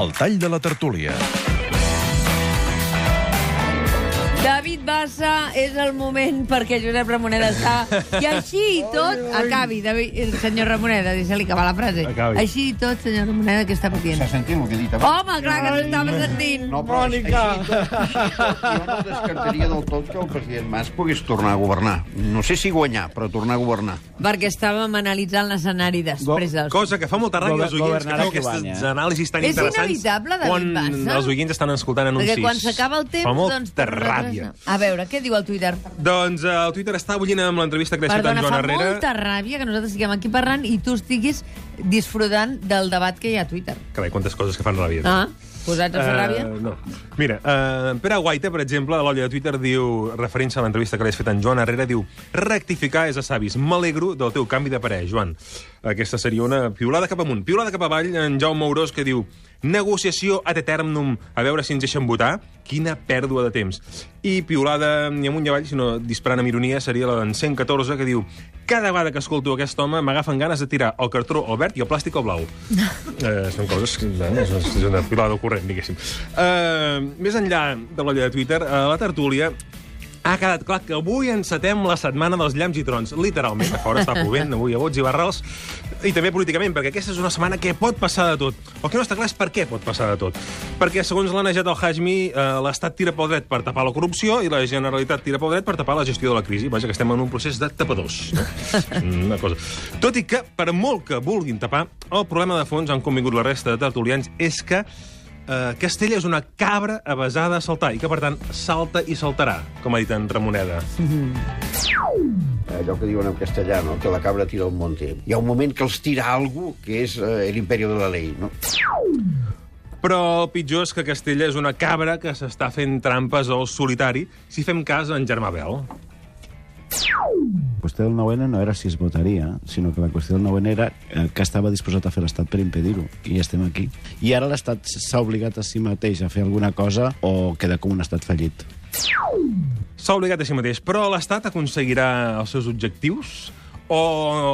El tall de la tertúlia. David Bassa, és el moment perquè Josep Ramoneda està... I així i tot, acabi, David, el senyor Ramoneda, deixa-li acabar la frase. Acabi. Així i tot, senyor Ramoneda, què està patint? S'ha sentit el que he dit abans? Home, clar que s'estava sentint. No, però Mònica. Així, i tot, jo no descartaria del tot que el president Mas pogués tornar a governar. No sé si guanyar, però tornar a governar. Perquè estàvem analitzant l'escenari després dels... Cosa que fa molta ràbia als oients que qui aquestes guanya. anàlisis tan És interessants inevitable, David quan Bassa? els oients estan escoltant anuncis. Perquè quan s'acaba el temps, Fa molta doncs... ràbia. no. A veure, què diu el Twitter? Doncs eh, el Twitter està bullint amb l'entrevista que li ha fet en Perdona, Joan fa Herrera. molta ràbia que nosaltres estiguem aquí parlant i tu estiguis disfrutant del debat que hi ha a Twitter. Carai, quantes coses que fan ràbia. Ah, posats a fer ràbia? Eh, no. Mira, uh, Pere Guaita, per exemple, a l'olla de Twitter diu, referint-se a l'entrevista que li has fet en Joan Herrera, diu rectificar és a savis. M'alegro del teu canvi de parer, Joan. Aquesta seria una piulada cap amunt. Piulada cap avall, en Jaume Aurós, que diu negociació ad eternum, a veure si ens deixen votar. Quina pèrdua de temps. I piulada ni amunt ni avall, sinó disparant amb ironia, seria la d'en 114, que diu cada vegada que escolto aquest home m'agafen ganes de tirar el cartró al verd i el plàstic al blau. eh, són coses que... Eh, és és una pilada corrent, diguéssim. Eh, més enllà de l'olla de Twitter, a la tertúlia ha quedat clar que avui encetem la setmana dels llamps i trons. Literalment, a fora està plovent, avui a bots i barrals, i també políticament, perquè aquesta és una setmana que pot passar de tot. El que no està clar és per què pot passar de tot. Perquè, segons l'ha nejat el Hajmi, eh, l'Estat tira pel dret per tapar la corrupció i la Generalitat tira pel dret per tapar la gestió de la crisi. Vaja, que estem en un procés de tapadors. No? Una cosa. Tot i que, per molt que vulguin tapar, el problema de fons, han convingut la resta de tertulians, és que eh, Castella és una cabra avasada a saltar i que, per tant, salta i saltarà, com ha dit en Ramoneda. Allò que diuen en castellà, no? que la cabra tira el monte. Hi ha un moment que els tira algú que és eh, l'imperio de la ley. No? Però el pitjor és que Castella és una cabra que s'està fent trampes al solitari si fem cas en Germà Bel. La qüestió del 9-N no era si es votaria, sinó que la qüestió del 9-N era eh, que estava disposat a fer l'Estat per impedir-ho. I estem aquí. I ara l'Estat s'ha obligat a si mateix a fer alguna cosa o queda com un estat fallit. S'ha obligat a si mateix, però l'Estat aconseguirà els seus objectius o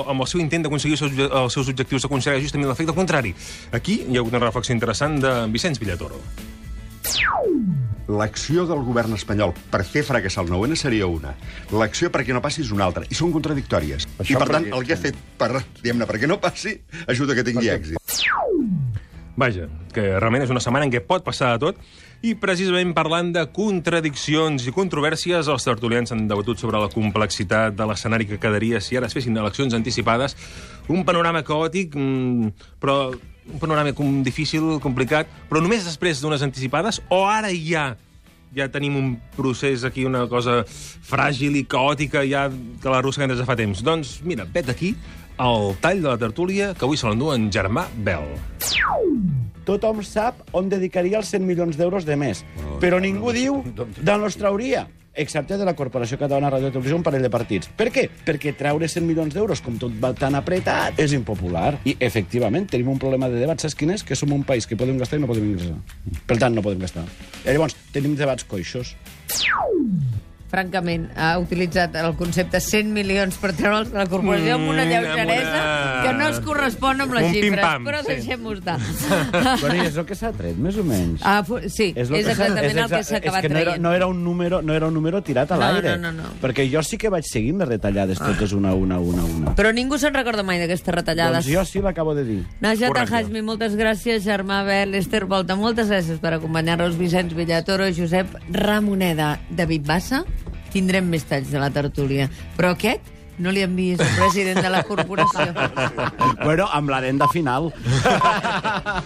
amb el seu intent d'aconseguir els els seus objectius aconseguirà justament l'efecte contrari. Aquí hi ha hagut una reflexió interessant de Vicenç Villatoro. L'acció del govern espanyol per fer fracassar el 9-N seria una. L'acció perquè no passi és una altra. I són contradictòries. Això I, per tant, perquè- el que ha fet per, diguem-ne, perquè no passi, ajuda que tingui èxit. Vaja, que realment és una setmana en què pot passar de tot, i precisament parlant de contradiccions i controvèrsies, els tertulians han debatut sobre la complexitat de l'escenari que quedaria si ara es fessin eleccions anticipades. Un panorama caòtic, mm, però un panorama com difícil, complicat, però només després d'unes anticipades, o ara ja ja tenim un procés aquí, una cosa fràgil i caòtica ja que l'arrosseguem des de fa temps. Doncs mira, vet aquí el tall de la tertúlia que avui se l'endú en Germà Bel. Tothom sap on dedicaria els 100 milions d'euros de més, però ningú diu d'on els trauria excepte de la Corporació Catalana de Ràdio i Televisió, un parell de partits. Per què? Perquè treure 100 milions d'euros, com tot va tan apretat, és impopular. I, efectivament, tenim un problema de debat, saps quin és? Que som un país que podem gastar i no podem ingressar. Per tant, no podem gastar. I llavors, tenim debats coixos. Francament, ha utilitzat el concepte 100 milions per treure'ls de la corporació amb una Mm, lleugeresa amb una- que no es correspon amb les Un xifres, però sí. deixem-ho estar. bueno, i és el que s'ha tret, més o menys. Ah, fu- sí, és, s'ha- exactament el que s'ha acabat és que no era, traient. no era, un número, no era un número tirat a No, l'aire. no, no, no. Perquè jo sí que vaig seguint les retallades totes una a una, una a una. Però ningú se'n recorda mai d'aquestes retallades. Doncs jo sí l'acabo de dir. Najat. Hajmi, moltes gràcies. Germà Bel, Esther Volta, moltes gràcies per acompanyar-nos. Vicenç Villatoro, Josep Ramoneda, David Bassa. Tindrem més talls de la tertúlia. Però aquest no li envies al president de la corporació. bueno, amb l'arenda final.